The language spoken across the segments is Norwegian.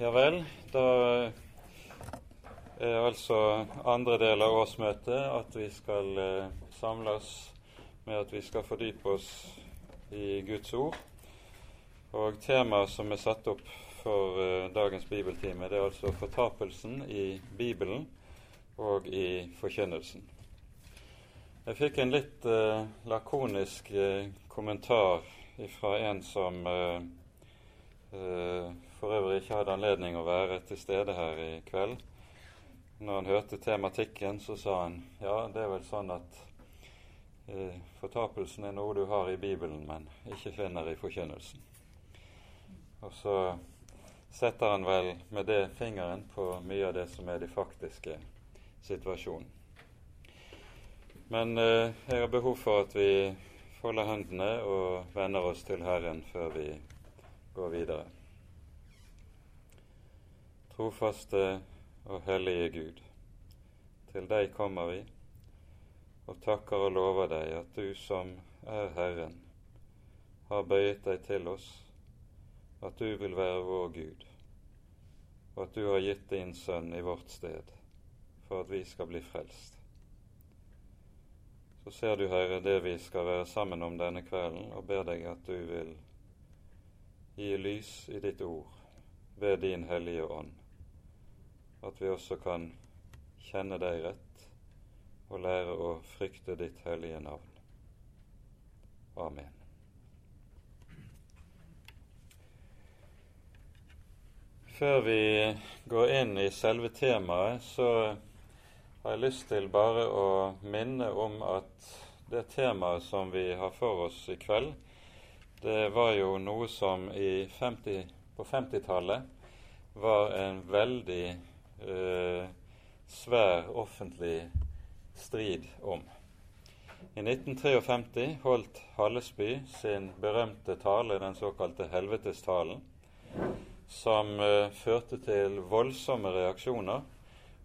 Ja vel. Da er altså andre del av årsmøtet at vi skal eh, samles med at vi skal fordype oss i Guds ord. Og temaet som er satt opp for eh, dagens bibeltime, det er altså fortapelsen i Bibelen og i forkynnelsen. Jeg fikk en litt eh, lakonisk eh, kommentar fra en som eh, eh, for øvrig ikke hadde anledning å være til stede her i kveld. Når han hørte tematikken, så sa han ja, det er vel sånn at eh, fortapelsen er noe du har i Bibelen, men ikke finner i forkynnelsen. Og så setter han vel med det fingeren på mye av det som er de faktiske situasjonen. Men eh, jeg har behov for at vi folder hendene og vender oss til Herren før vi går videre. Trofaste og hellige Gud, til deg kommer vi og takker og lover deg at du som er Herren, har bøyet deg til oss, at du vil være vår Gud, og at du har gitt din Sønn i vårt sted for at vi skal bli frelst. Så ser du, Herre, det vi skal være sammen om denne kvelden, og ber deg at du vil gi lys i ditt ord ved din Hellige Ånd, at vi også kan kjenne deg rett og lære å frykte ditt hellige navn. Amen. Før vi går inn i selve temaet, så har jeg lyst til bare å minne om at det temaet som vi har for oss i kveld, det var jo noe som 50, på 50-tallet var en veldig eh, svær offentlig strid om. I 1953 holdt Hallesby sin berømte tale, den såkalte helvetestalen, som eh, førte til voldsomme reaksjoner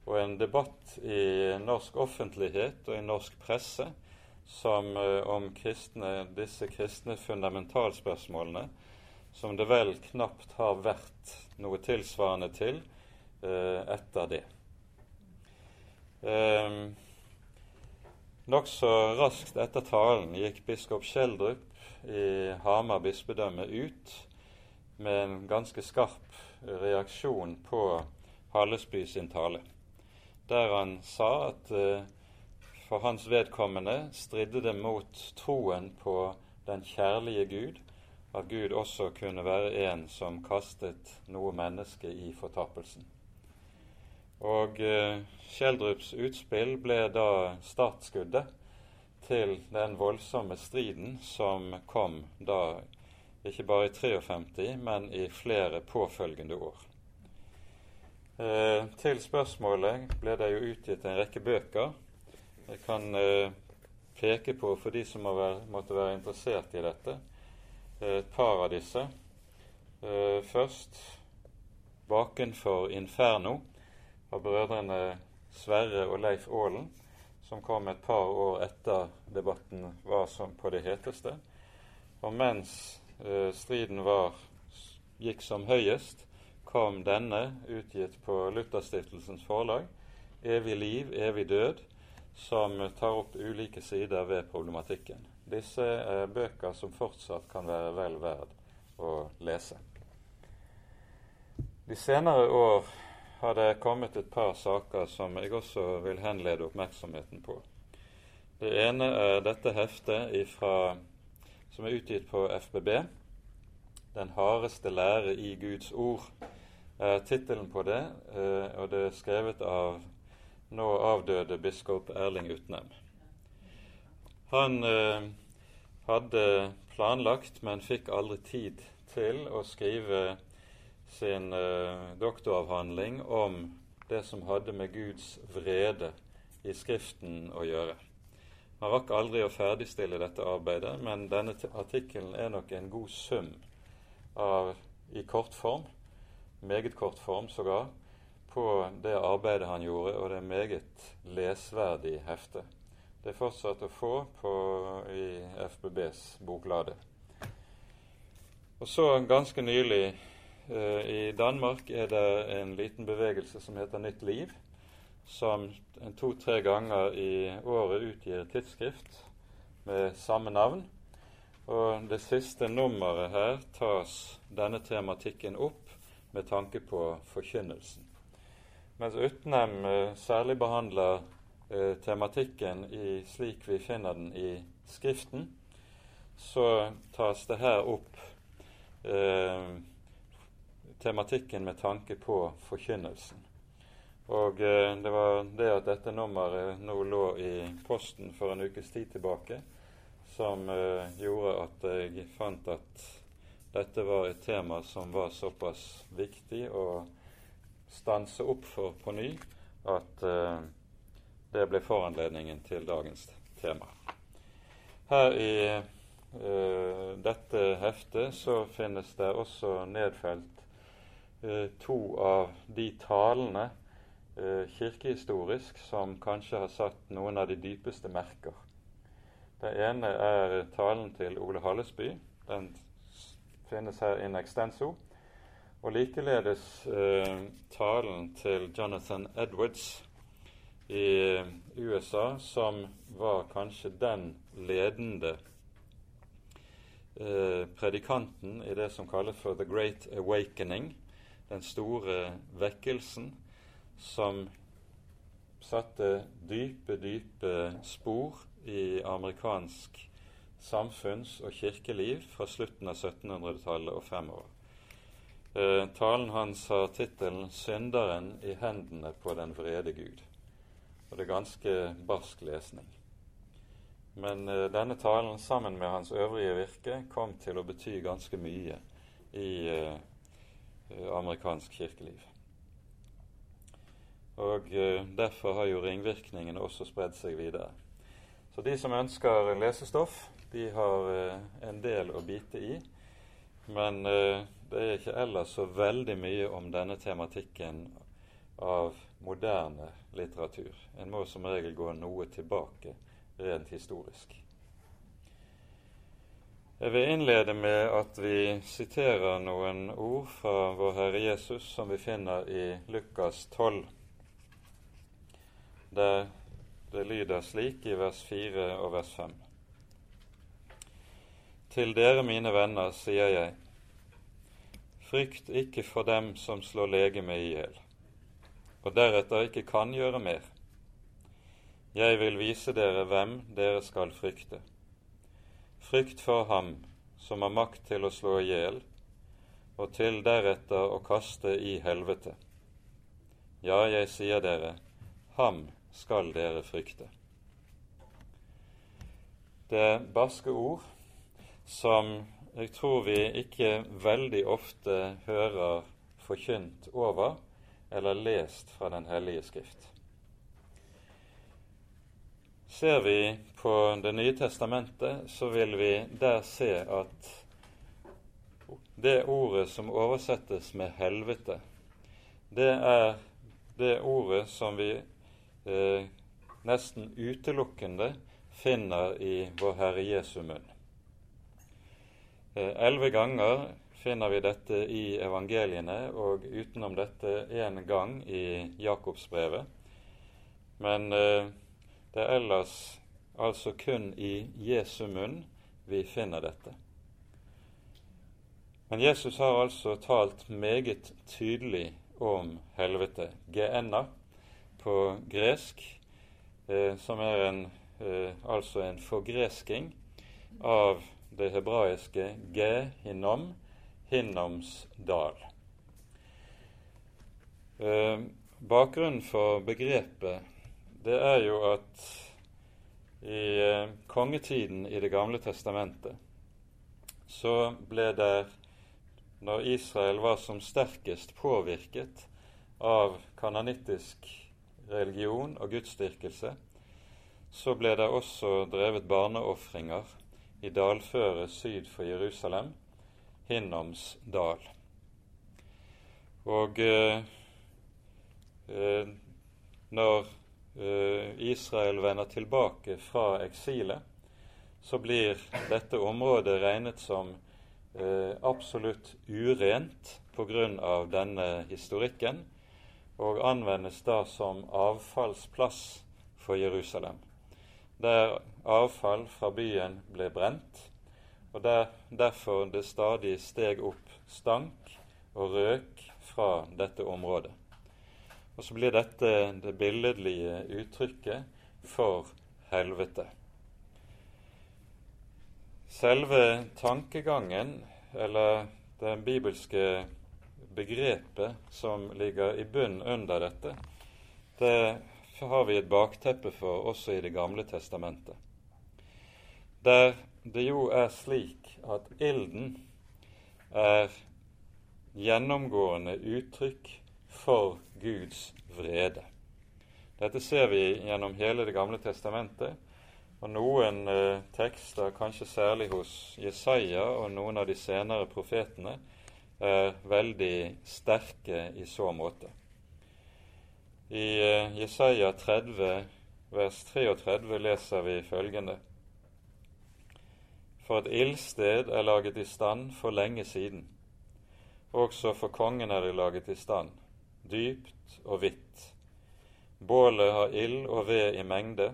og en debatt i norsk offentlighet og i norsk presse som eh, om kristne, disse kristne fundamentalspørsmålene, som det vel knapt har vært noe tilsvarende til etter det. Eh, Nokså raskt etter talen gikk biskop Skjeldrup i Hamar bispedømme ut med en ganske skarp reaksjon på Hallesby sin tale der han sa at uh, for hans vedkommende stridde det mot troen på den kjærlige Gud, at Gud også kunne være en som kastet noe menneske i fortapelsen. Og Schjelderups utspill ble da startskuddet til den voldsomme striden som kom da ikke bare i 53, men i flere påfølgende år. Eh, til spørsmålet ble det jo utgitt en rekke bøker. Jeg kan eh, peke på, for de som må være, måtte være interessert i dette, eh, et par av disse. Eh, først 'Bakenfor inferno' av brødrene Sverre og Leif Aalen, som kom et par år etter debatten var som på det heteste. Og mens eh, striden var, gikk som høyest, kom denne, utgitt på Lutherstiftelsens forlag, 'Evig liv, evig død', som tar opp ulike sider ved problematikken. Disse er bøker som fortsatt kan være vel verd å lese. De senere år har det kommet et par saker som jeg også vil henlede oppmerksomheten på. Det ene er dette heftet ifra, som er utgitt på FBB, 'Den hardeste lære i Guds ord', er tittelen på det, eh, og det er skrevet av nå avdøde biskop Erling Utnem. Han eh, hadde planlagt, men fikk aldri tid til å skrive sin eh, doktoravhandling om det som hadde med Guds vrede i Skriften å gjøre. Han rakk aldri å ferdigstille dette arbeidet, men denne artikkelen er nok en god sum av, i kortform meget kort form sågar, på det arbeidet han gjorde, og det er meget lesverdig hefte. Det er fortsatt å få på, i FBBs boklade. Og så ganske nylig I Danmark er det en liten bevegelse som heter Nytt Liv, som to-tre ganger i året utgir tidsskrift med samme navn. Og det siste nummeret her tas denne tematikken opp med tanke på forkynnelsen. Mens Utnem særlig behandler eh, tematikken i, slik vi finner den i Skriften, så tas det her opp eh, tematikken med tanke på forkynnelsen. Og eh, det var det at dette nummeret nå lå i posten for en ukes tid tilbake, som eh, gjorde at jeg fant at dette var et tema som var såpass viktig å stanse opp for på ny at eh, det ble foranledningen til dagens tema. Her i dette heftet så finnes det også nedfelt to av de talene uh, kirkehistorisk som kanskje har satt noen av de dypeste merker. Det ene er talen til Ole Hallesby. Den finnes her in extenso. Og likeledes talen til Jonathan Edwards i USA som var kanskje den ledende eh, predikanten i det som kalles for The Great Awakening, den store vekkelsen som satte dype, dype spor i amerikansk samfunns- og kirkeliv fra slutten av 1700-tallet og fremover. Eh, talen hans har tittelen 'Synderen i hendene på den vrede Gud' og det er ganske barsk lesning. Men eh, denne talen sammen med hans øvrige virke kom til å bety ganske mye i uh, amerikansk kirkeliv. Og uh, derfor har jo ringvirkningene også spredd seg videre. Så de som ønsker lesestoff, de har en del å bite i. Men det er ikke ellers så veldig mye om denne tematikken av moderne litteratur. En må som regel gå noe tilbake rent historisk. Jeg vil innlede med at vi siterer noen ord fra vår Herre Jesus som vi finner i Lukas 12, der det lyder slik i vers 4 og vers 5. Til dere, mine venner, sier jeg, frykt ikke for dem som slår legemet i hjel og deretter ikke kan gjøre mer. Jeg vil vise dere hvem dere skal frykte. Frykt for ham som har makt til å slå i hjel, og til deretter å kaste i helvete. Ja, jeg sier dere, ham skal dere frykte. Det barske ord som jeg tror vi ikke veldig ofte hører forkynt over, eller lest fra Den hellige skrift. Ser vi på Det nye testamentet, så vil vi der se at det ordet som oversettes med 'helvete', det er det ordet som vi eh, nesten utelukkende finner i vår Herre Jesu munn. Eh, elleve ganger finner vi dette i evangeliene og utenom dette én gang i Jakobsbrevet. Men eh, det er ellers altså kun i Jesu munn vi finner dette. Men Jesus har altså talt meget tydelig om helvete, geenna, på gresk, eh, som er en, eh, altså en forgresking av det hebraiske gehinom, Hinnoms dal. Eh, bakgrunnen for begrepet det er jo at i eh, kongetiden i Det gamle testamentet så ble det, når Israel var som sterkest påvirket av kanonittisk religion og gudsdyrkelse, så ble det også drevet barneofringer i dalføret syd for Jerusalem Hinnoms dal. Og eh, eh, når Israel vender tilbake fra eksilet, så blir dette området regnet som eh, absolutt urent pga. denne historikken, og anvendes da som avfallsplass for Jerusalem, der avfall fra byen ble brent, og der derfor det stadig steg opp stank og røk fra dette området. Og så blir dette det billedlige uttrykket for helvete. Selve tankegangen, eller det bibelske begrepet som ligger i bunnen under dette, det har vi et bakteppe for også i Det gamle testamentet. Der det jo er slik at ilden er gjennomgående uttrykk for Guds vrede. Dette ser vi gjennom hele Det gamle testamentet, og noen eh, tekster, kanskje særlig hos Jesaja og noen av de senere profetene, er veldig sterke i så måte. I eh, Jesaja 30, vers 33 leser vi følgende.: For et ildsted er laget i stand for lenge siden. Også for kongen er det laget i stand, dypt og vidt. Bålet har ild og ved i mengde,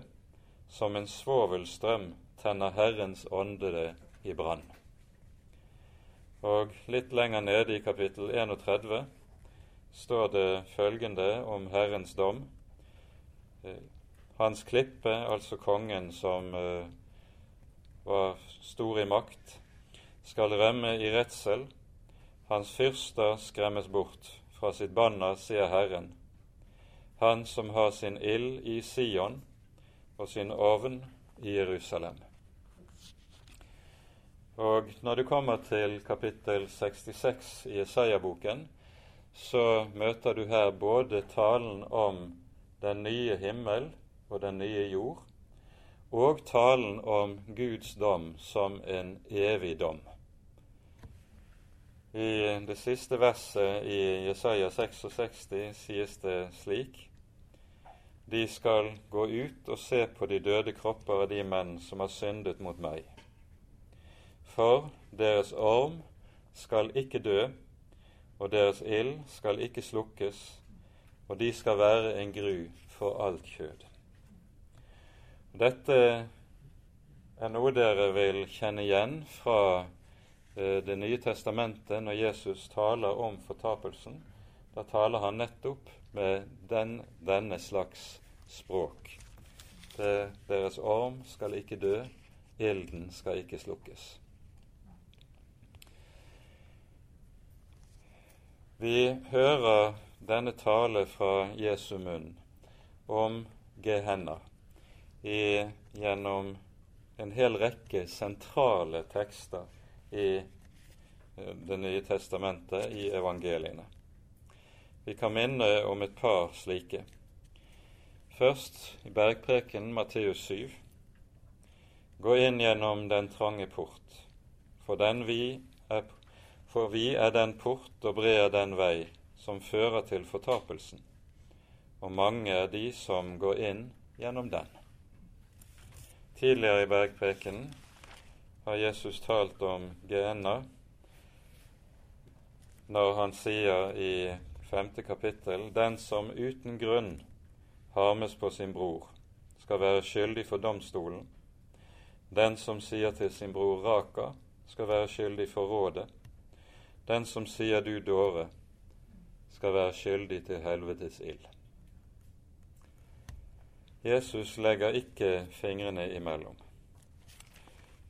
som en svovelstrøm tenner Herrens ånde det i brann. Og litt lenger nede i kapittel 31 står det følgende om Herrens dom. Eh, hans klippe, altså kongen som uh, var stor i makt, skal rømme i redsel. Hans fyrster skremmes bort. Fra sitt banner, sier Herren. Han som har sin ild i Sion og sin ovn i Jerusalem. Og når du kommer til kapittel 66 i Jesaja-boken, så møter du her både talen om den nye himmel og den nye jord, og talen om Guds dom som en evig dom. I det siste verset i Jesaja 66 sies det slik De skal gå ut og se på de døde kropper av de menn som har syndet mot meg for deres orm skal ikke dø, og deres ild skal ikke slukkes, og de skal være en gru for alt kjød. Dette er noe dere vil kjenne igjen fra Det nye testamentet når Jesus taler om fortapelsen. Da taler han nettopp med den, denne slags språk. Det, deres orm skal ikke dø, ilden skal ikke slukkes. Vi hører denne tale fra Jesu munn om Gehenna gjennom en hel rekke sentrale tekster i eh, Det nye testamentet, i evangeliene. Vi kan minne om et par slike. Først i bergpreken Matteus 7. Gå inn gjennom den trange port, for den vi er for vi er den port og bred den vei som fører til fortapelsen, og mange er de som går inn gjennom den. Tidligere i bergprekenen har Jesus talt om gener når han sier i femte kapittel den som uten grunn harmes på sin bror, skal være skyldig for domstolen. Den som sier til sin bror Raka, skal være skyldig for rådet. Den som sier du dåre, skal være skyldig til helvetes ild. Jesus legger ikke fingrene imellom.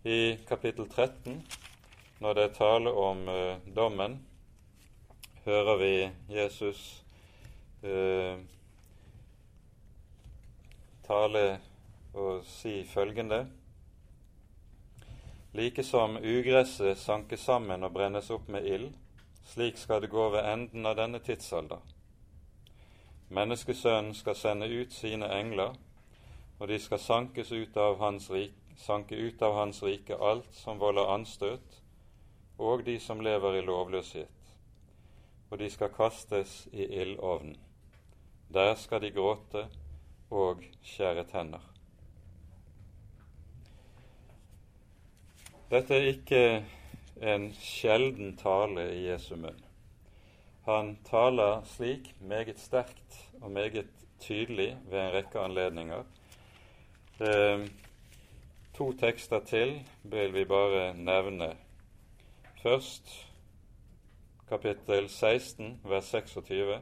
I kapittel 13, når det er tale om eh, dommen, hører vi Jesus eh, tale og si følgende Like som ugresset sankes sammen og brennes opp med ild, slik skal det gå ved enden av denne tidsalder. Menneskesønnen skal sende ut sine engler, og de skal sankes ut av hans rik, sanke ut av hans rike alt som volder anstøt, og de som lever i lovløshet. Og de skal kastes i ildovnen. Der skal de gråte og skjære tenner. Dette er ikke en sjelden tale i Jesu munn. Han taler slik meget sterkt og meget tydelig ved en rekke anledninger. Eh, to tekster til vil vi bare nevne. Først kapittel 16, vers 26.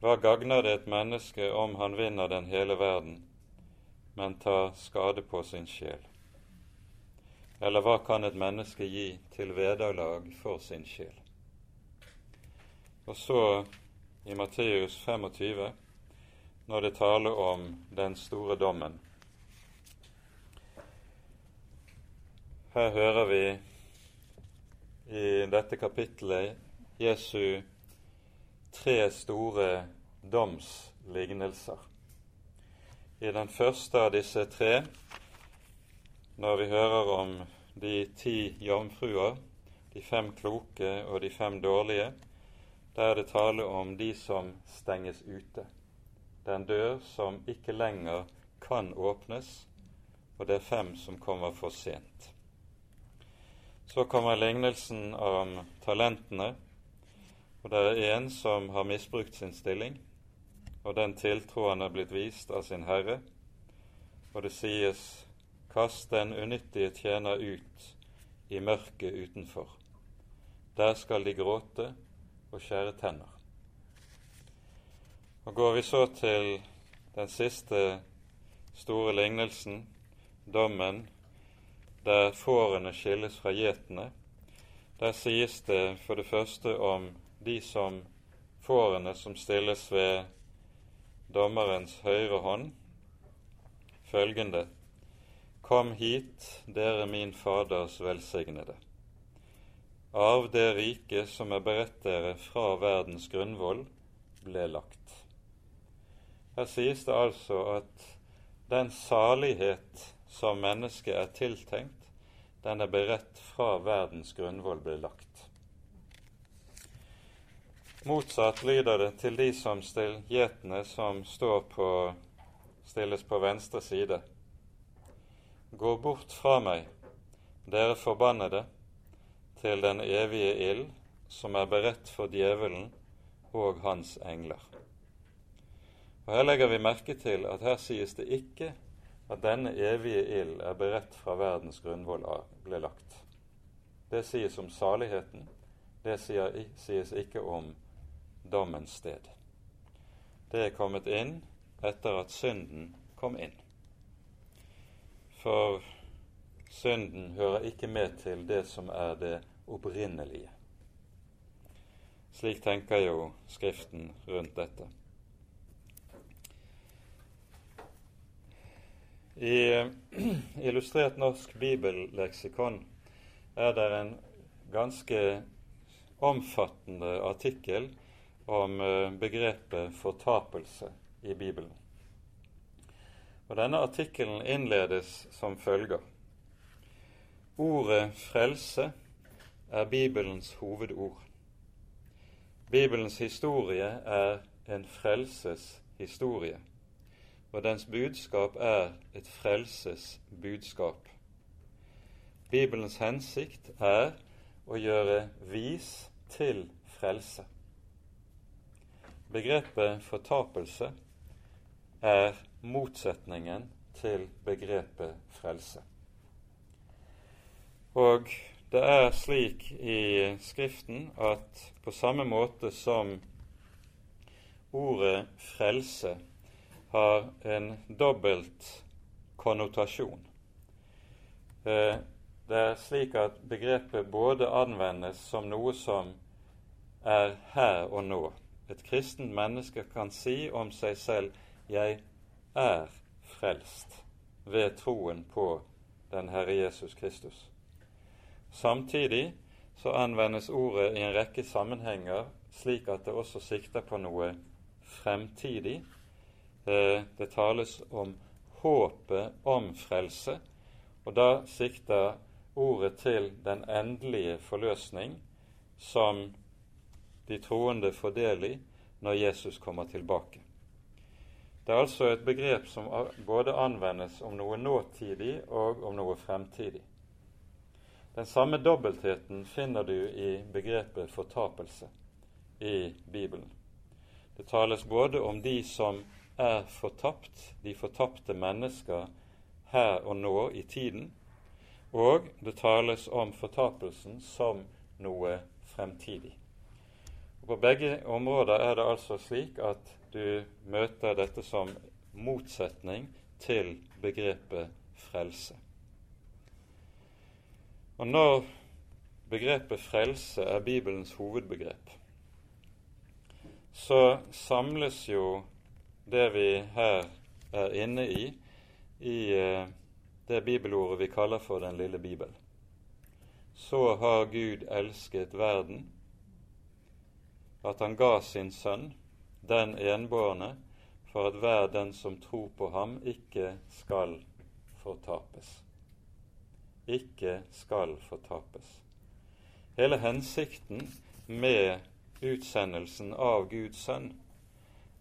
Hva gagner det et menneske om han vinner den hele verden, men tar skade på sin sjel? Eller hva kan et menneske gi til vederlag for sin sjel? Og så i Matteus 25, når det taler om den store dommen. Her hører vi i dette kapittelet Jesu tre store domslignelser. I den første av disse tre, når vi hører om de ti jomfruer, de fem kloke og de fem dårlige, der er det tale om de som stenges ute. Det er en dør som ikke lenger kan åpnes, og det er fem som kommer for sent. Så kommer lignelsen om talentene, og det er en som har misbrukt sin stilling, og den tiltro han er blitt vist av sin herre. Og det sies:" Kast den unyttige tjener ut i mørket utenfor. Der skal de gråte og skjære tenner. Og Går vi så til den siste store lignelsen, dommen, der fårene skilles fra gjetene, der sies det for det første om de som fårene som stilles ved dommerens høyre hånd, følgende Kom hit, dere min Faders velsignede. Av det rike som er beredt dere fra verdens grunnvoll, ble lagt. Her sies det altså at den salighet som mennesket er tiltenkt, den er beredt fra verdens grunnvoll blir lagt. Motsatt lyder det til de som gjetene som står på, stilles på venstre side. Gå bort fra meg, dere forbannede, til den evige ild som er beredt for djevelen og hans engler. Og Her legger vi merke til at her sies det ikke at denne evige ild er beredt fra verdens grunnvoll ble lagt. Det sies om saligheten, det sies ikke om dommens sted. Det er kommet inn etter at synden kom inn. For synden hører ikke med til det som er det opprinnelige. Slik tenker jo Skriften rundt dette. I Illustrert norsk bibelleksikon er det en ganske omfattende artikkel om eh, begrepet fortapelse i Bibelen. Og Denne artikkelen innledes som følger. Ordet frelse er Bibelens hovedord. Bibelens historie er en frelses historie, og dens budskap er et frelses budskap. Bibelens hensikt er å gjøre vis til frelse. Begrepet fortapelse er motsetningen til begrepet frelse. Og det er slik i Skriften at på samme måte som ordet frelse har en dobbelt konnotasjon eh, Det er slik at begrepet både anvendes som noe som er her og nå, et kristent menneske kan si om seg selv 'Jeg er frelst ved troen på den Herre Jesus Kristus'. Samtidig så anvendes ordet i en rekke sammenhenger slik at det også sikter på noe fremtidig. Eh, det tales om håpet om frelse, og da sikter ordet til den endelige forløsning som de troende får del i når Jesus kommer tilbake. Det er altså et begrep som både anvendes om noe nåtidig og om noe fremtidig. Den samme dobbeltheten finner du i begrepet fortapelse i Bibelen. Det tales både om de som er fortapt, de fortapte mennesker her og nå i tiden, og det tales om fortapelsen som noe fremtidig. Og på begge områder er det altså slik at du møter dette som motsetning til begrepet frelse. Og når begrepet frelse er Bibelens hovedbegrep, så samles jo det vi her er inne i, i eh, det bibelordet vi kaller for Den lille bibel. Så har Gud elsket verden, at han ga sin sønn, den enbårne, for at hver den som tror på ham, ikke skal fortapes. Ikke skal fortapes. Hele hensikten med utsendelsen av Guds sønn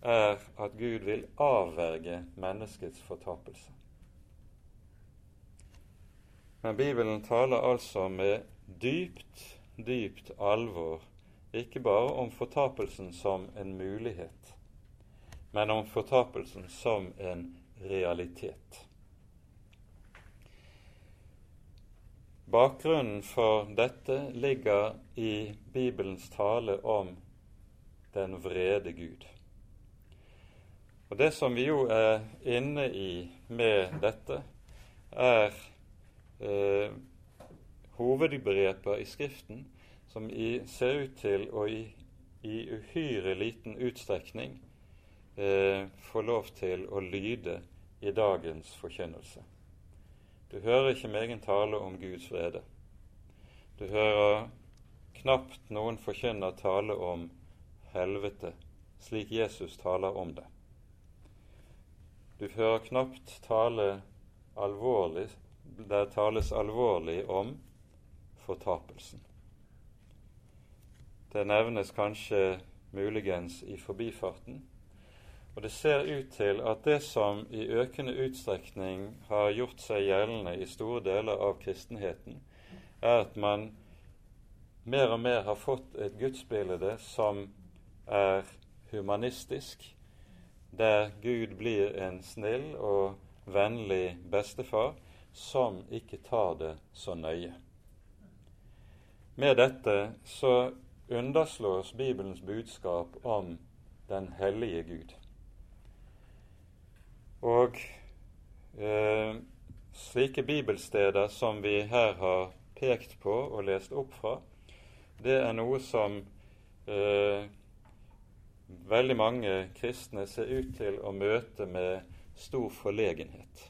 er at Gud vil avverge menneskets fortapelse. Men Bibelen taler altså med dypt, dypt alvor ikke bare om fortapelsen som en mulighet, men om fortapelsen som en realitet. Bakgrunnen for dette ligger i Bibelens tale om den vrede Gud. Og Det som vi jo er inne i med dette, er eh, hovedbegreper i Skriften som i, ser ut til å i, i uhyre liten utstrekning eh, få lov til å lyde i dagens forkynnelse. Du hører ikke megen tale om Guds vrede. Du hører knapt noen forkynner tale om helvete, slik Jesus taler om det. Du hører knapt tale alvorlig der tales alvorlig om fortapelsen. Det nevnes kanskje muligens i forbifarten. Og det ser ut til at det som i økende utstrekning har gjort seg gjeldende i store deler av kristenheten, er at man mer og mer har fått et gudsbilde som er humanistisk, der Gud blir en snill og vennlig bestefar som ikke tar det så nøye. Med dette så underslås Bibelens budskap om den hellige Gud. Og eh, slike bibelsteder som vi her har pekt på og lest opp fra, det er noe som eh, veldig mange kristne ser ut til å møte med stor forlegenhet.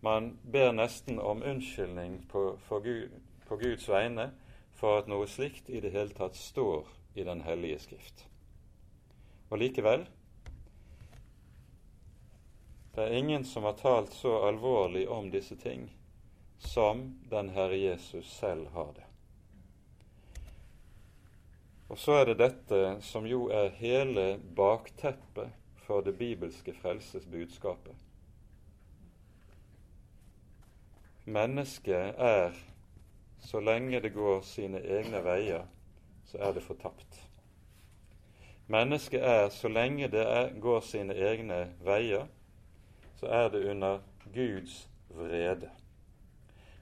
Man ber nesten om unnskyldning på, Gud, på Guds vegne for at noe slikt i det hele tatt står i Den hellige skrift. Og likevel det er ingen som har talt så alvorlig om disse ting som den Herre Jesus selv har det. Og så er det dette som jo er hele bakteppet for det bibelske frelsesbudskapet. Mennesket er, så lenge det går sine egne veier, så er det fortapt. Mennesket er, så lenge det er, går sine egne veier, så er det under Guds vrede.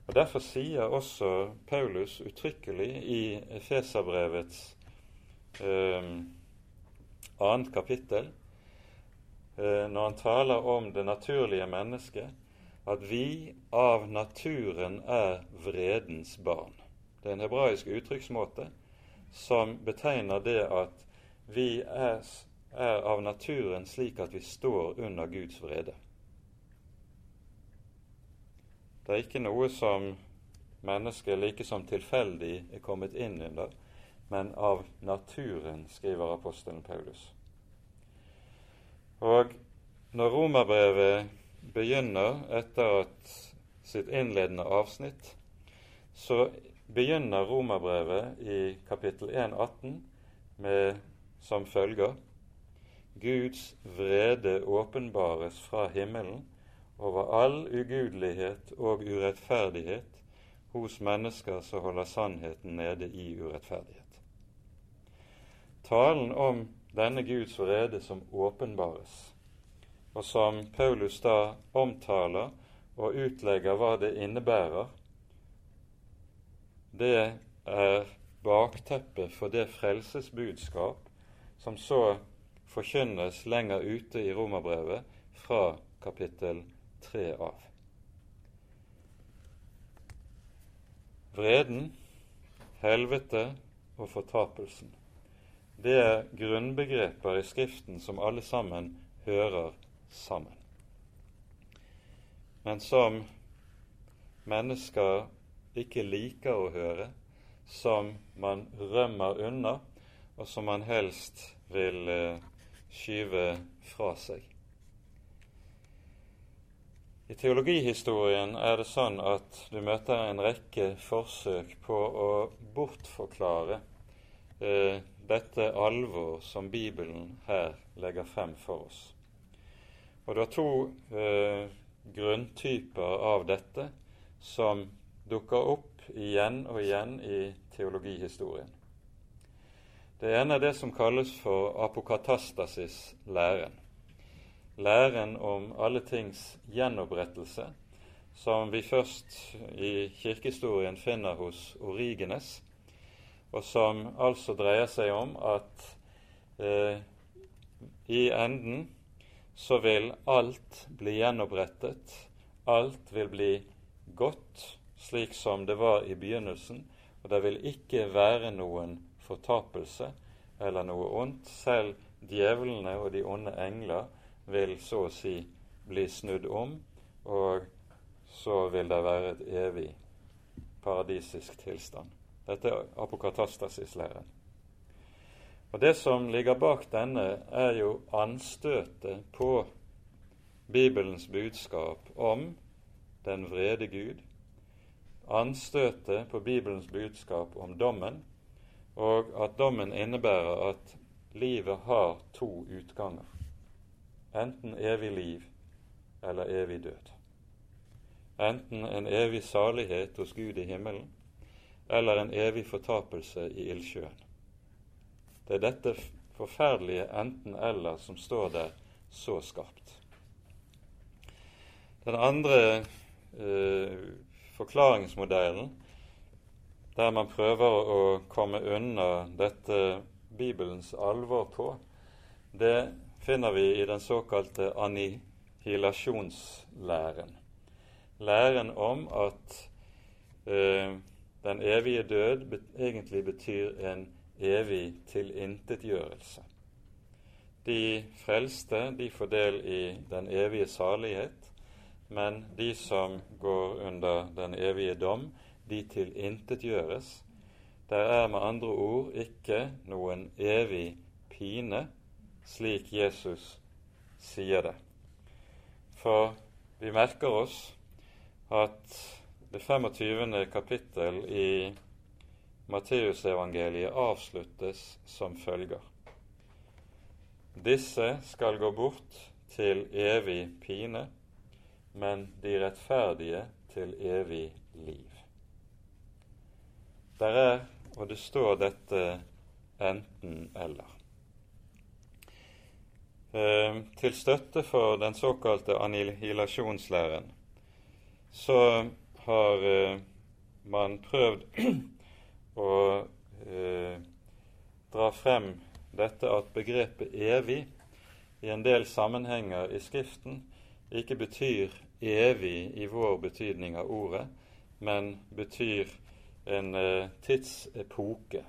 Og Derfor sier også Paulus uttrykkelig i Efeserbrevets eh, annet kapittel, eh, når han taler om det naturlige mennesket, at vi av naturen er vredens barn. Det er en hebraisk uttrykksmåte som betegner det at vi er, er av naturen slik at vi står under Guds vrede. Det er ikke noe som mennesket like som tilfeldig er kommet inn under, men av naturen, skriver apostelen Paulus. Og når romerbrevet begynner etter at sitt innledende avsnitt, så begynner romerbrevet i kapittel 1,18 med som følger Guds vrede åpenbares fra himmelen over all ugudelighet og urettferdighet hos mennesker som holder sannheten nede i urettferdighet. Talen om denne Guds vrede som åpenbares, og som Paulus da omtaler og utlegger hva det innebærer, det er bakteppet for det frelsesbudskap som så forkynnes lenger ute i romerbrevet fra kapittel 3 av. Vreden, helvete og fortapelsen. Det er grunnbegreper i Skriften som alle sammen hører sammen. Men som mennesker ikke liker å høre, som man rømmer unna, og som man helst vil eh, skyve fra seg. I teologihistorien er det sånn at du møter en rekke forsøk på å bortforklare eh, dette alvor som Bibelen her legger frem for oss. Og Det er to eh, grunntyper av dette som dukker opp igjen og igjen i teologihistorien. Det ene er det som kalles for apokatastasis-læren. Læren om alle tings gjenopprettelse, som vi først i kirkehistorien finner hos Origenes, og som altså dreier seg om at eh, i enden så vil alt bli gjenopprettet. Alt vil bli godt, slik som det var i begynnelsen, og det vil ikke være noen fortapelse eller noe ondt. Selv djevlene og de onde engler vil så å si bli snudd om, og så vil det være et evig paradisisk tilstand. Dette er apokatastasis-læren. Og Det som ligger bak denne, er jo anstøtet på Bibelens budskap om den vrede Gud, anstøtet på Bibelens budskap om dommen, og at dommen innebærer at livet har to utganger. Enten evig liv eller evig død. Enten en evig salighet hos Gud i himmelen eller en evig fortapelse i ildsjøen. Det er dette forferdelige enten-eller som står der så skarpt. Den andre eh, forklaringsmodellen der man prøver å komme unna dette Bibelens alvor på, det finner vi i den såkalte annihilasjonslæren. Læren om at eh, den evige død egentlig betyr en evig tilintetgjørelse. De frelste de får del i den evige salighet, men de som går under den evige dom, de tilintetgjøres. Der er med andre ord ikke noen evig pine, slik Jesus sier det. For vi merker oss at det 25. kapittel i Matteusevangeliet avsluttes som følger. Disse skal gå bort til evig pine, men de rettferdige til evig liv. Der er, og det står dette enten-eller. Eh, til støtte for den såkalte annihilasjonslæren så har eh, man prøvd å eh, dra frem dette at begrepet 'evig' i en del sammenhenger i Skriften ikke betyr evig i vår betydning av ordet, men betyr en eh, tidsepoke.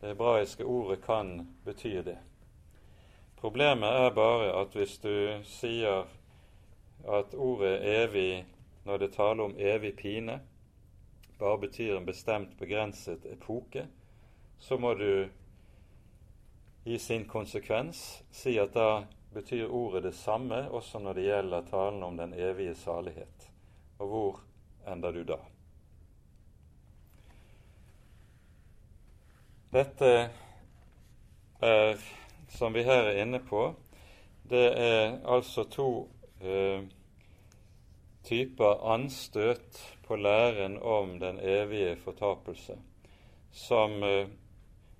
Det hebraiske ordet kan bety det. Problemet er bare at hvis du sier at ordet evig, når det taler om evig pine, bare betyr en bestemt, begrenset epoke, så må du i sin konsekvens si at da betyr ordet det samme også når det gjelder talen om den evige salighet. Og hvor ender du da? Dette er, som vi her er inne på, det er altså to eh, typer anstøt på læren om den evige fortapelse, som eh,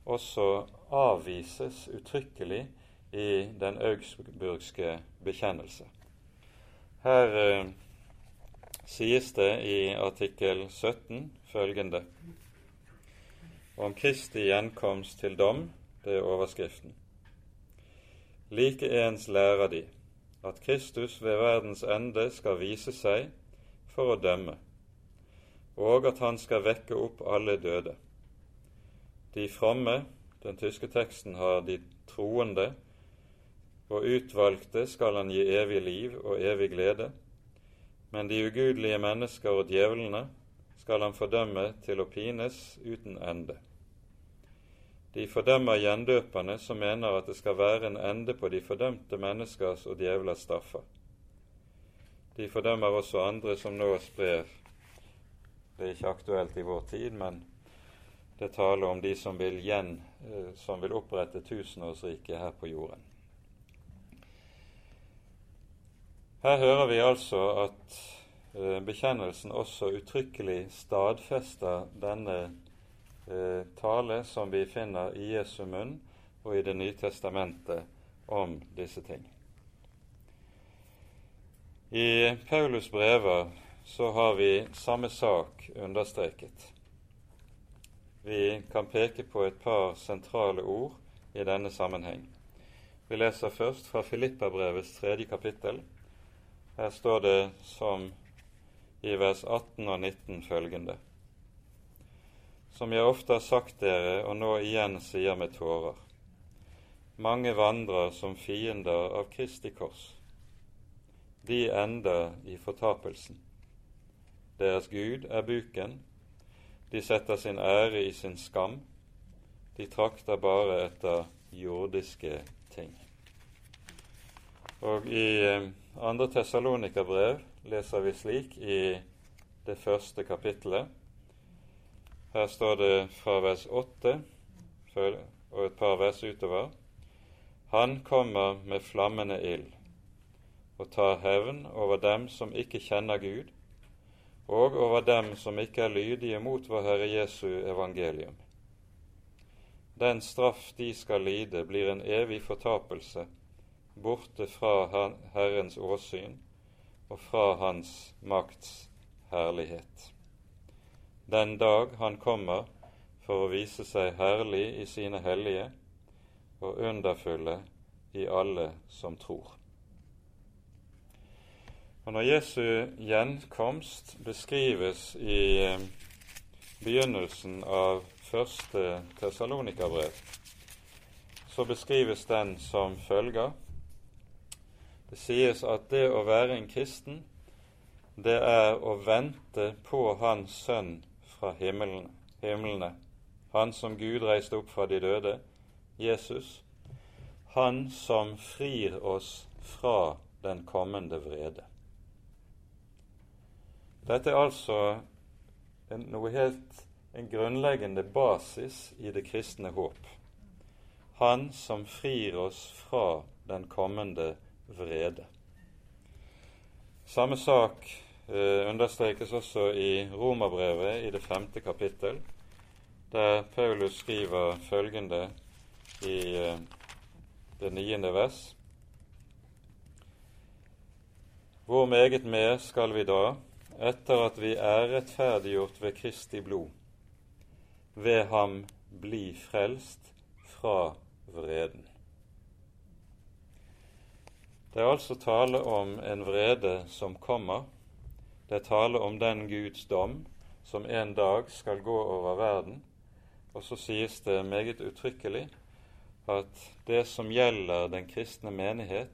også avvises uttrykkelig i den augsburgske bekjennelse. Her eh, sies det i artikkel 17 følgende om Kristi gjenkomst til dom, det er overskriften. Likeens lærer de at Kristus ved verdens ende skal vise seg for å dømme, og at han skal vekke opp alle døde. De fromme, den tyske teksten har de troende, og utvalgte skal han gi evig liv og evig glede, men de ugudelige mennesker og djevlene skal han fordømme til å pines uten ende. De fordømmer gjendøperne, som mener at det skal være en ende på de fordømte menneskers og djevlers straffer. De fordømmer også andre som nå sprer Det er ikke aktuelt i vår tid, men det taler om de som vil, gjen, eh, som vil opprette tusenårsriket her på jorden. Her hører vi altså at eh, bekjennelsen også uttrykkelig stadfester denne eh, tale som vi finner i Jesu munn og i Det nye testamentet om disse ting. I Paulus brever så har vi samme sak understreket. Vi kan peke på et par sentrale ord i denne sammenheng. Vi leser først fra Filippabrevets tredje kapittel. Her står det som i vers 18 og 19 følgende som jeg ofte har sagt dere, og nå igjen sier med tårer. Mange vandrer som fiender av Kristi kors. De ender i fortapelsen. Deres Gud er buken. De setter sin ære i sin skam. De trakter bare etter jordiske ting. Og i eh, andre Tessalonika-brev leser vi slik i det første kapittelet her står det fra vers 8 og et par vers utover. Han kommer med flammende ild og tar hevn over dem som ikke kjenner Gud, og over dem som ikke er lydige mot vår Herre Jesu evangelium. Den straff de skal lide, blir en evig fortapelse, borte fra Herrens åsyn og fra Hans makts herlighet den dag han kommer for å vise seg herlig i sine hellige og underfulle i alle som tror. Og Når Jesu gjenkomst beskrives i eh, begynnelsen av første Tessalonika-brev, så beskrives den som følger. Det sies at det å være en kristen, det er å vente på Hans Sønn fra himmelen, himmelene, han som Gud reiste opp fra de døde, Jesus, han som frir oss fra den kommende vrede. Dette er altså en, noe helt, en grunnleggende basis i det kristne håp. Han som frir oss fra den kommende vrede. Samme sak understrekes også i Romerbrevet i det femte kapittel, der Paulus skriver følgende i eh, det niende vers. Hvor meget mer skal vi da, etter at vi er rettferdiggjort ved Kristi blod, ved ham bli frelst fra vreden? Det er altså tale om en vrede som kommer, det er tale om den Guds dom som en dag skal gå over verden. Og så sies det meget uttrykkelig at det som gjelder den kristne menighet,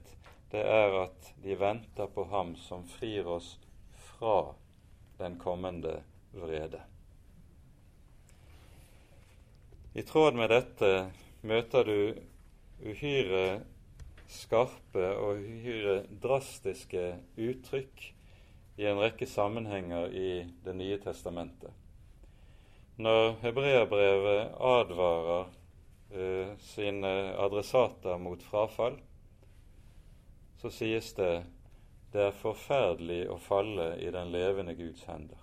det er at de venter på Ham som frir oss fra den kommende vrede. I tråd med dette møter du uhyre skarpe og uhyre drastiske uttrykk i en rekke sammenhenger i Det nye testamentet. Når hebreerbrevet advarer eh, sine adressater mot frafall, så sies det det er forferdelig å falle i den levende Guds hender.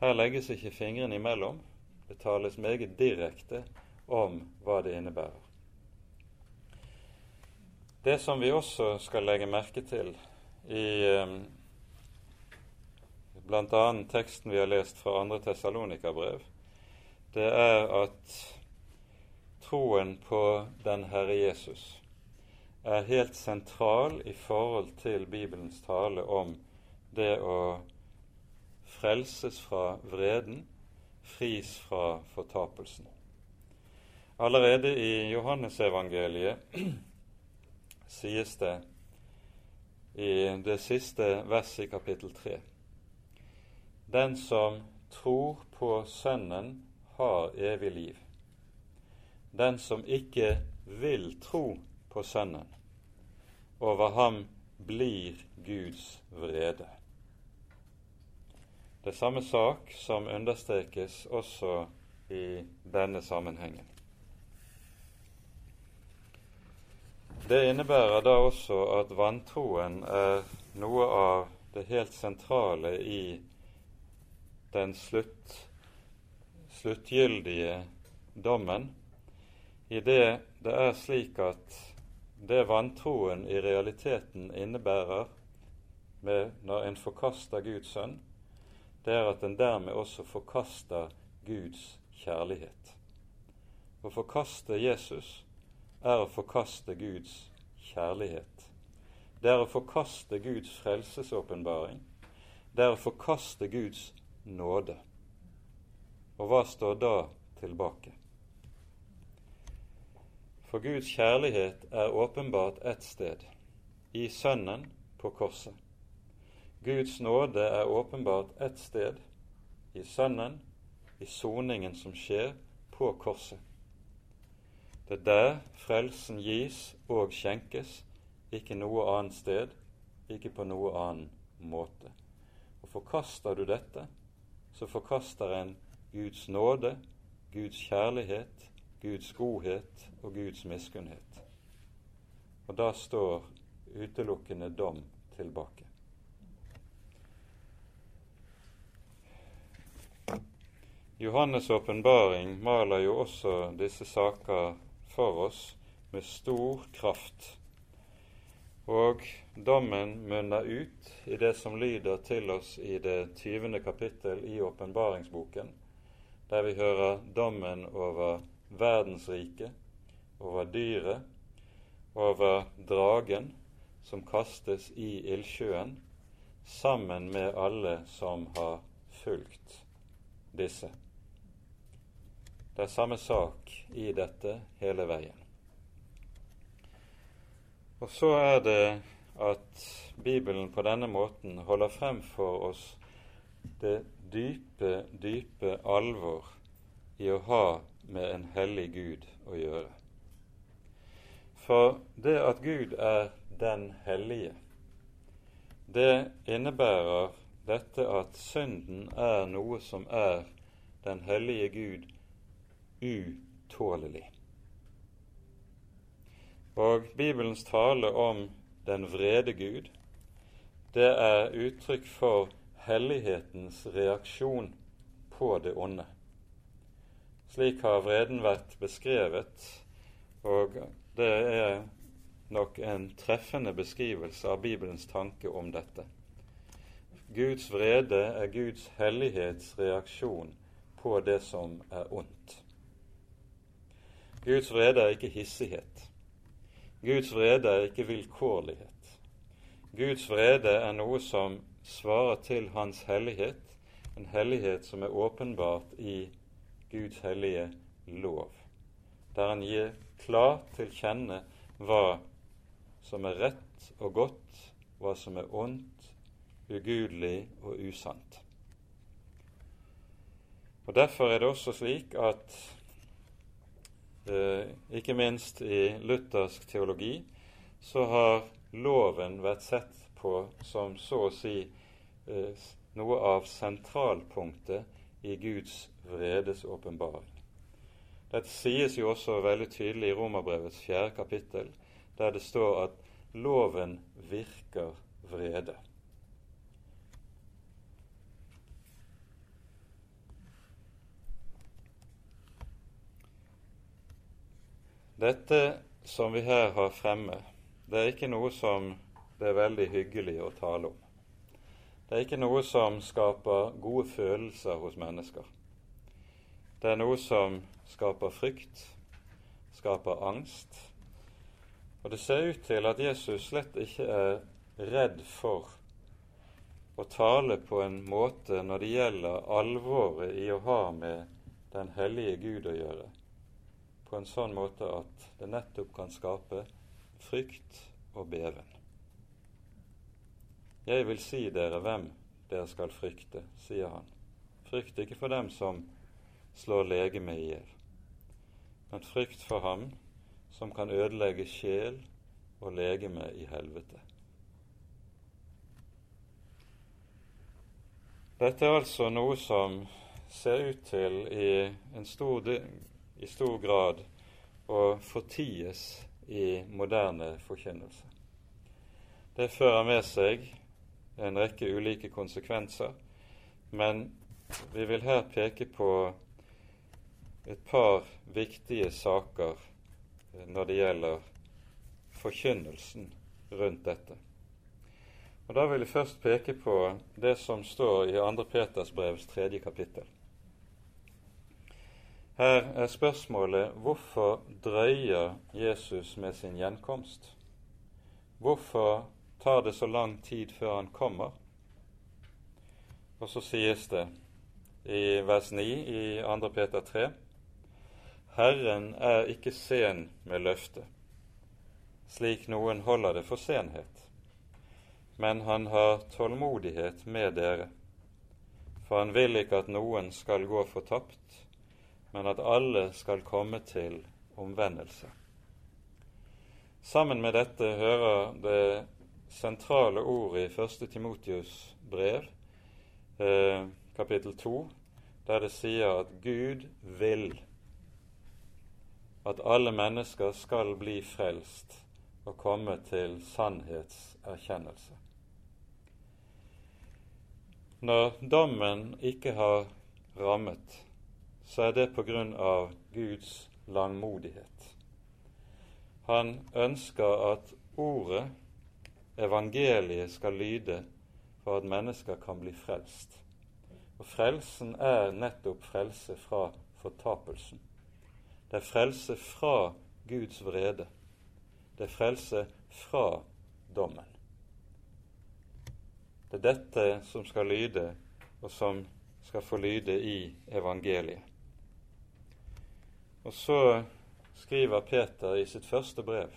Her legges ikke fingrene imellom. Det tales meget direkte om hva det innebærer. Det som vi også skal legge merke til i eh, bl.a. teksten vi har lest fra 2. Tessalonika-brev, det er at troen på den Herre Jesus er helt sentral i forhold til Bibelens tale om det å frelses fra vreden, fris fra fortapelsen. Allerede i Johannesevangeliet sies det i det siste verset i kapittel 3 Den som tror på Sønnen, har evig liv. Den som ikke vil tro på Sønnen, over ham blir Guds vrede. Det er samme sak som understrekes også i denne sammenhengen. Det innebærer da også at vantroen er noe av det helt sentrale i den slutt, sluttgyldige dommen, i det det er slik at det vantroen i realiteten innebærer når en forkaster Guds sønn, det er at en dermed også forkaster Guds kjærlighet. Å forkaste Jesus er å forkaste Guds kjærlighet. Det er å forkaste Guds frelsesåpenbaring. Det er å forkaste Guds nåde. Og hva står da tilbake? For Guds kjærlighet er åpenbart ett sted, i Sønnen på korset. Guds nåde er åpenbart ett sted, i Sønnen, i soningen som skjer på korset. Det er der frelsen gis og skjenkes, ikke noe annet sted, ikke på noe annen måte. Og Forkaster du dette, så forkaster en Guds nåde, Guds kjærlighet, Guds godhet og Guds miskunnhet. Og da står utelukkende dom tilbake. Johannes' åpenbaring maler jo også disse saker for oss med stor kraft. Og dommen munner ut i det som lyder til oss i det tyvende kapittel i åpenbaringsboken, der vi hører dommen over verdensriket, over dyret, over dragen som kastes i ildsjøen, sammen med alle som har fulgt disse. Det er samme sak i dette hele veien. Og så er det at Bibelen på denne måten holder frem for oss det dype, dype alvor i å ha med en hellig Gud å gjøre. For det at Gud er den hellige, det innebærer dette at synden er noe som er den hellige Gud utålelig. Og Bibelens tale om den vrede Gud, det er uttrykk for hellighetens reaksjon på det onde. Slik har vreden vært beskrevet, og det er nok en treffende beskrivelse av Bibelens tanke om dette. Guds vrede er Guds hellighets reaksjon på det som er ondt. Guds vrede er ikke hissighet. Guds vrede er ikke vilkårlighet. Guds vrede er noe som svarer til Hans hellighet, en hellighet som er åpenbart i Guds hellige lov, der han gir klart til kjenne hva som er rett og godt, hva som er ondt, ugudelig og usant. Og Derfor er det også slik at ikke minst i luthersk teologi så har loven vært sett på som så å si eh, noe av sentralpunktet i Guds vredes åpenbaring. Dette sies jo også veldig tydelig i Romerbrevets fjerde kapittel, der det står at loven virker vrede. Dette som vi her har fremme, det er ikke noe som det er veldig hyggelig å tale om. Det er ikke noe som skaper gode følelser hos mennesker. Det er noe som skaper frykt, skaper angst. Og det ser ut til at Jesus slett ikke er redd for å tale på en måte når det gjelder alvoret i å ha med den hellige Gud å gjøre, på en sånn måte at det nettopp kan skape frykt og beven. Jeg vil si dere hvem dere skal frykte, sier han. Frykt ikke for dem som slår legemet i hjel, men frykt for ham som kan ødelegge sjel og legeme i helvete. Dette er altså noe som ser ut til i, en stor, i stor grad å forties i moderne forkynnelse. Det fører med seg en rekke ulike konsekvenser, men vi vil her peke på et par viktige saker når det gjelder forkynnelsen rundt dette. Og Da vil jeg først peke på det som står i 2. Peters brevs tredje kapittel. Her er spørsmålet hvorfor drøyer Jesus med sin gjenkomst? Hvorfor tar det så lang tid før han kommer? Og så sies det i vers 9 i 2. Peter 3.: Herren er ikke sen med løftet, slik noen holder det for senhet men han har tålmodighet med dere. For han vil ikke at noen skal gå fortapt, men at alle skal komme til omvendelse. Sammen med dette hører det sentrale ordet i 1. Timotius brev, eh, kapittel 2, der det sier at Gud vil at alle mennesker skal bli frelst og komme til sannhetserkjennelse. Når dommen ikke har rammet, så er det på grunn av Guds langmodighet. Han ønsker at ordet, evangeliet, skal lyde for at mennesker kan bli frelst. Og frelsen er nettopp frelse fra fortapelsen. Det er frelse fra Guds vrede. Det er frelse fra dommen. Det er dette som skal lyde, og som skal få lyde i evangeliet. Og så skriver Peter i sitt første brev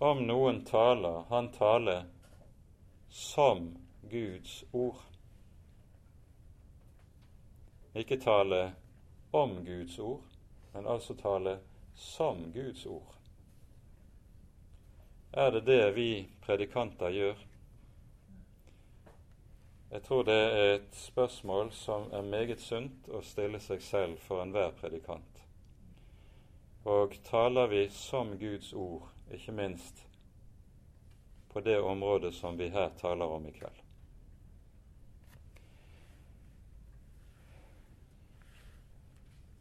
om noen taler, han taler som Guds ord. Ikke tale om Guds ord, men altså tale som Guds ord. Er det det vi predikanter gjør? Jeg tror det er et spørsmål som er meget sunt å stille seg selv for enhver predikant. Og taler vi som Guds ord, ikke minst på det området som vi her taler om i kveld.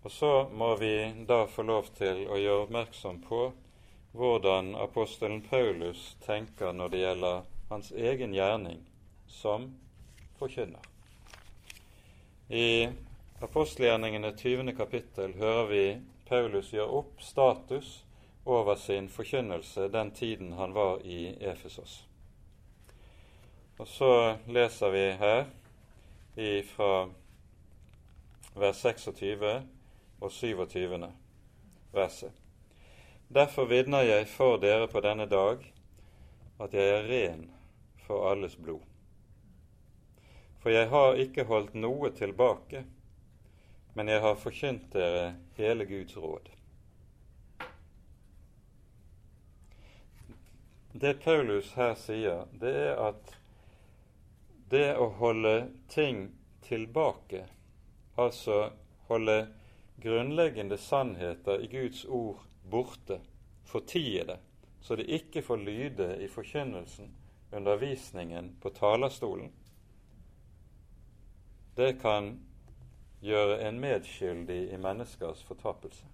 Og så må vi da få lov til å gjøre oppmerksom på hvordan apostelen Paulus tenker når det gjelder hans egen gjerning som forkynner. I apostelgjerningene 20. kapittel hører vi Paulus gjør opp status over sin forkynnelse den tiden han var i Efesos. Og så leser vi her fra vers 26 og 27. verset. Derfor vitner jeg for dere på denne dag at jeg er ren for alles blod. For jeg har ikke holdt noe tilbake, men jeg har forkynt dere hele Guds råd. Det Paulus her sier, det er at det å holde ting tilbake, altså holde grunnleggende sannheter i Guds ord borte, fortie det, så det ikke får lyde i forkynnelsen, undervisningen, på talerstolen, det kan gjøre en medskyldig i menneskers fortapelse.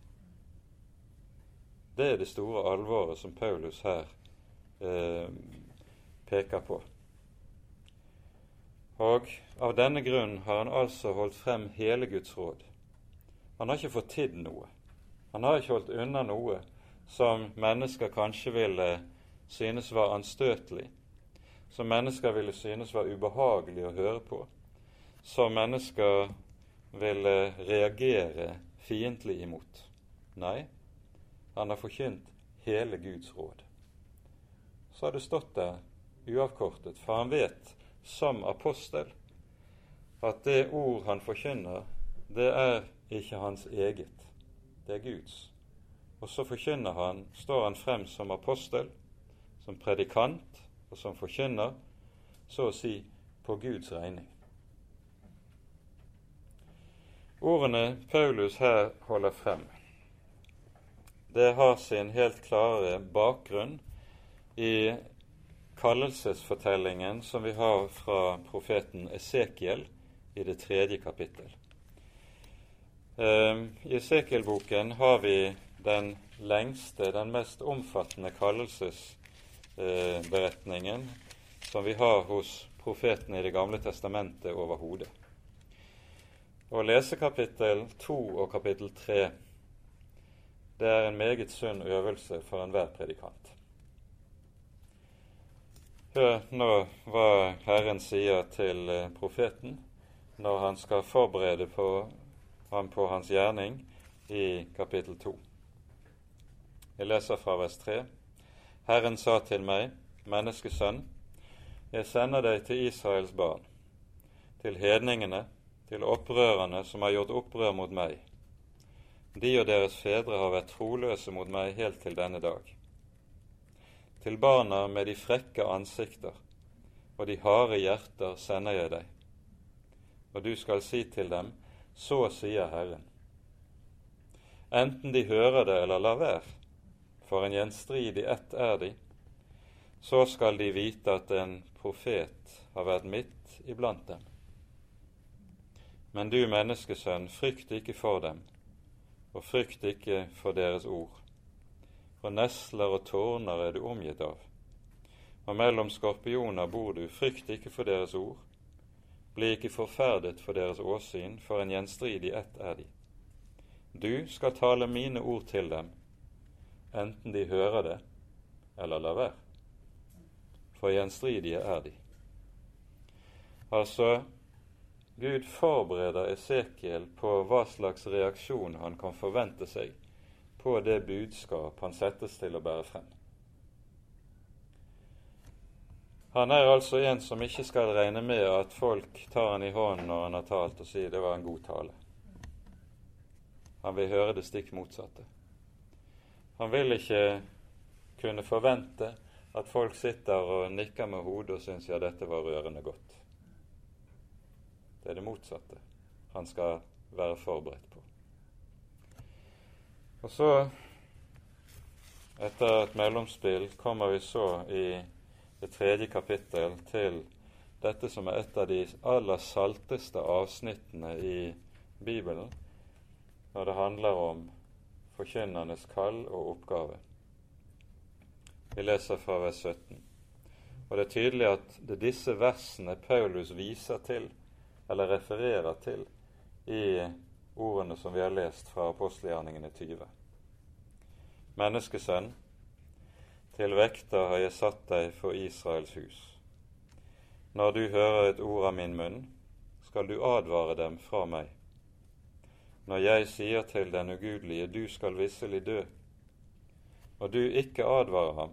Det er det store alvoret som Paulus her eh, peker på. Og av denne grunn har han altså holdt frem hele Guds råd. Han har ikke fått tid noe. Han har ikke holdt unna noe som mennesker kanskje ville synes var anstøtelig, som mennesker ville synes var ubehagelig å høre på, som mennesker ville reagere fiendtlig imot. Nei, han har forkynt hele Guds råd. Så har det stått der uavkortet, for han vet som apostel at det ord han forkynner, det er ikke hans eget, det er Guds. Og så forkynner han, står han frem som apostel, som predikant og som forkynner, så å si på Guds regning. Ordene Paulus her holder frem, det har sin helt klare bakgrunn i kallelsesfortellingen som vi har fra profeten Esekiel i det tredje kapittel. Ehm, I Esekiel-boken har vi den lengste, den mest omfattende kallelsesberetningen som vi har hos profeten i Det gamle testamentet overhodet. Å lese kapittel 2 og kapittel 3 det er en meget sunn øvelse for enhver predikant. Hør nå hva Herren sier til eh, profeten når han skal forberede på ham på hans gjerning i kapittel 2. Jeg leser fra vers 3. Herren sa til meg, menneskesønn, jeg sender deg til Israels barn, til hedningene, til opprørerne som har gjort opprør mot meg. De og deres fedre har vært troløse mot meg helt til denne dag til barna med de frekke ansikter og de harde hjerter sender jeg deg. Og du skal si til dem, så sier Herren. Enten de hører det eller lar være, for en gjenstridig ett er de, så skal de vite at en profet har vært midt iblant dem. Men du menneskesønn, frykt ikke for dem, og frykt ikke for deres ord for nesler og tårner er du omgitt av. Og mellom skorpioner bor du, frykt ikke for deres ord. Bli ikke forferdet for deres åsyn, for en gjenstridig ett er de. Du skal tale mine ord til dem, enten de hører det eller lar være. For gjenstridige er de. Altså, Gud forbereder Esekiel på hva slags reaksjon han kan forvente seg på det budskap han settes til å bære frem. Han er altså en som ikke skal regne med at folk tar han i hånden når han har talt, og sier det var en god tale. Han vil høre det stikk motsatte. Han vil ikke kunne forvente at folk sitter og nikker med hodet og syns ja, dette var rørende godt. Det er det motsatte han skal være forberedt på. Og så, etter et mellomspill, kommer vi så i det tredje kapittel til dette som er et av de aller salteste avsnittene i Bibelen når det handler om forkynnernes kall og oppgave. Vi leser fra vers 17. Og det er tydelig at det er disse versene Paulus viser til, eller refererer til, i ordene som vi har lest fra apostelgjerningene 20. Menneskesønn, til vekter har jeg satt deg for Israels hus. Når du hører et ord av min munn, skal du advare dem fra meg. Når jeg sier til den ugudelige, du skal visselig dø, og du ikke advarer ham,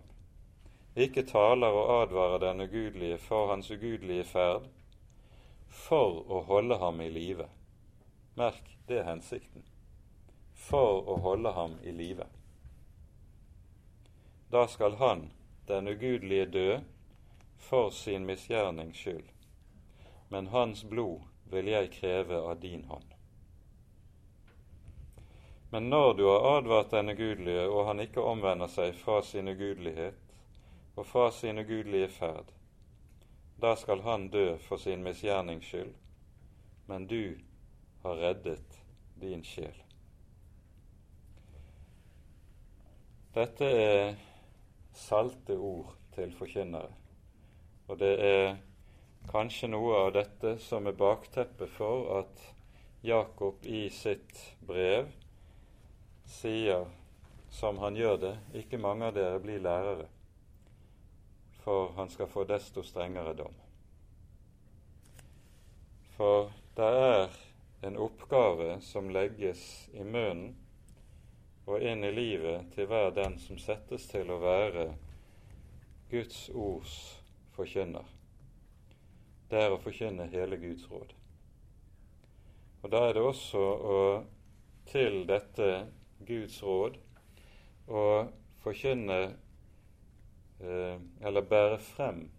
ikke taler og advarer den ugudelige for hans ugudelige ferd, for å holde ham i live. Merk, det er hensikten. For å holde ham i live. Da skal han, den ugudelige, dø for sin misgjernings skyld, men hans blod vil jeg kreve av din hånd. Men når du har advart den ugudelige, og han ikke omvender seg fra sin ugudelighet og fra sin ugudelige ferd, da skal han dø for sin misgjernings skyld, men du har reddet din sjel. Dette er salte ord til forkynnere, og det er kanskje noe av dette som er bakteppet for at Jakob i sitt brev sier, som han gjør det, ikke mange av dere blir lærere, for han skal få desto strengere dom. For det er en oppgave som legges i munnen og inn i livet til hver den som settes til å være Guds ords forkynner. Det er å forkynne hele Guds råd. Og Da er det også å, til dette Guds råd å forkynne eller bære frem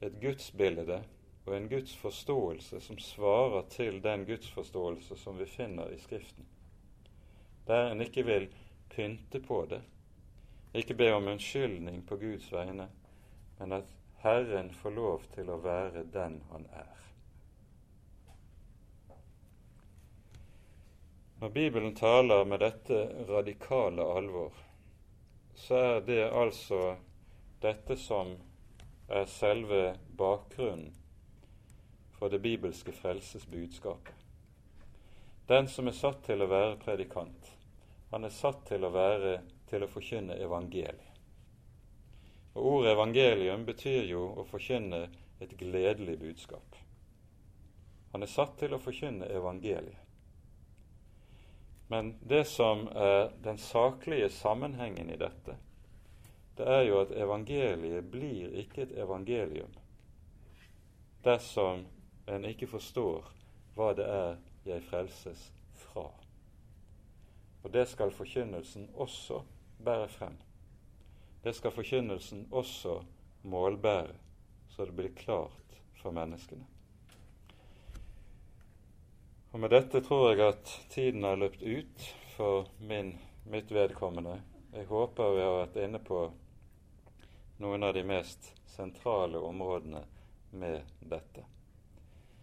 et gudsbilde og en gudsforståelse som svarer til den gudsforståelse som vi finner i Skriften. Der en ikke vil pynte på det, ikke be om unnskyldning på Guds vegne, men at Herren får lov til å være den han er. Når Bibelen taler med dette radikale alvor, så er det altså dette som er selve bakgrunnen for det bibelske frelsesbudskapet. Den som er satt til å være predikant, han er satt til å være til å forkynne evangeliet. Og Ordet evangelium betyr jo å forkynne et gledelig budskap. Han er satt til å forkynne evangeliet. Men det som er den saklige sammenhengen i dette, det er jo at evangeliet blir ikke et evangelium dersom en ikke forstår hva det er jeg frelses fra. Og det skal forkynnelsen også bære frem. Det skal forkynnelsen også målbære, så det blir klart for menneskene. Og Med dette tror jeg at tiden har løpt ut for min, mitt vedkommende. Jeg håper vi har vært inne på noen av de mest sentrale områdene med dette.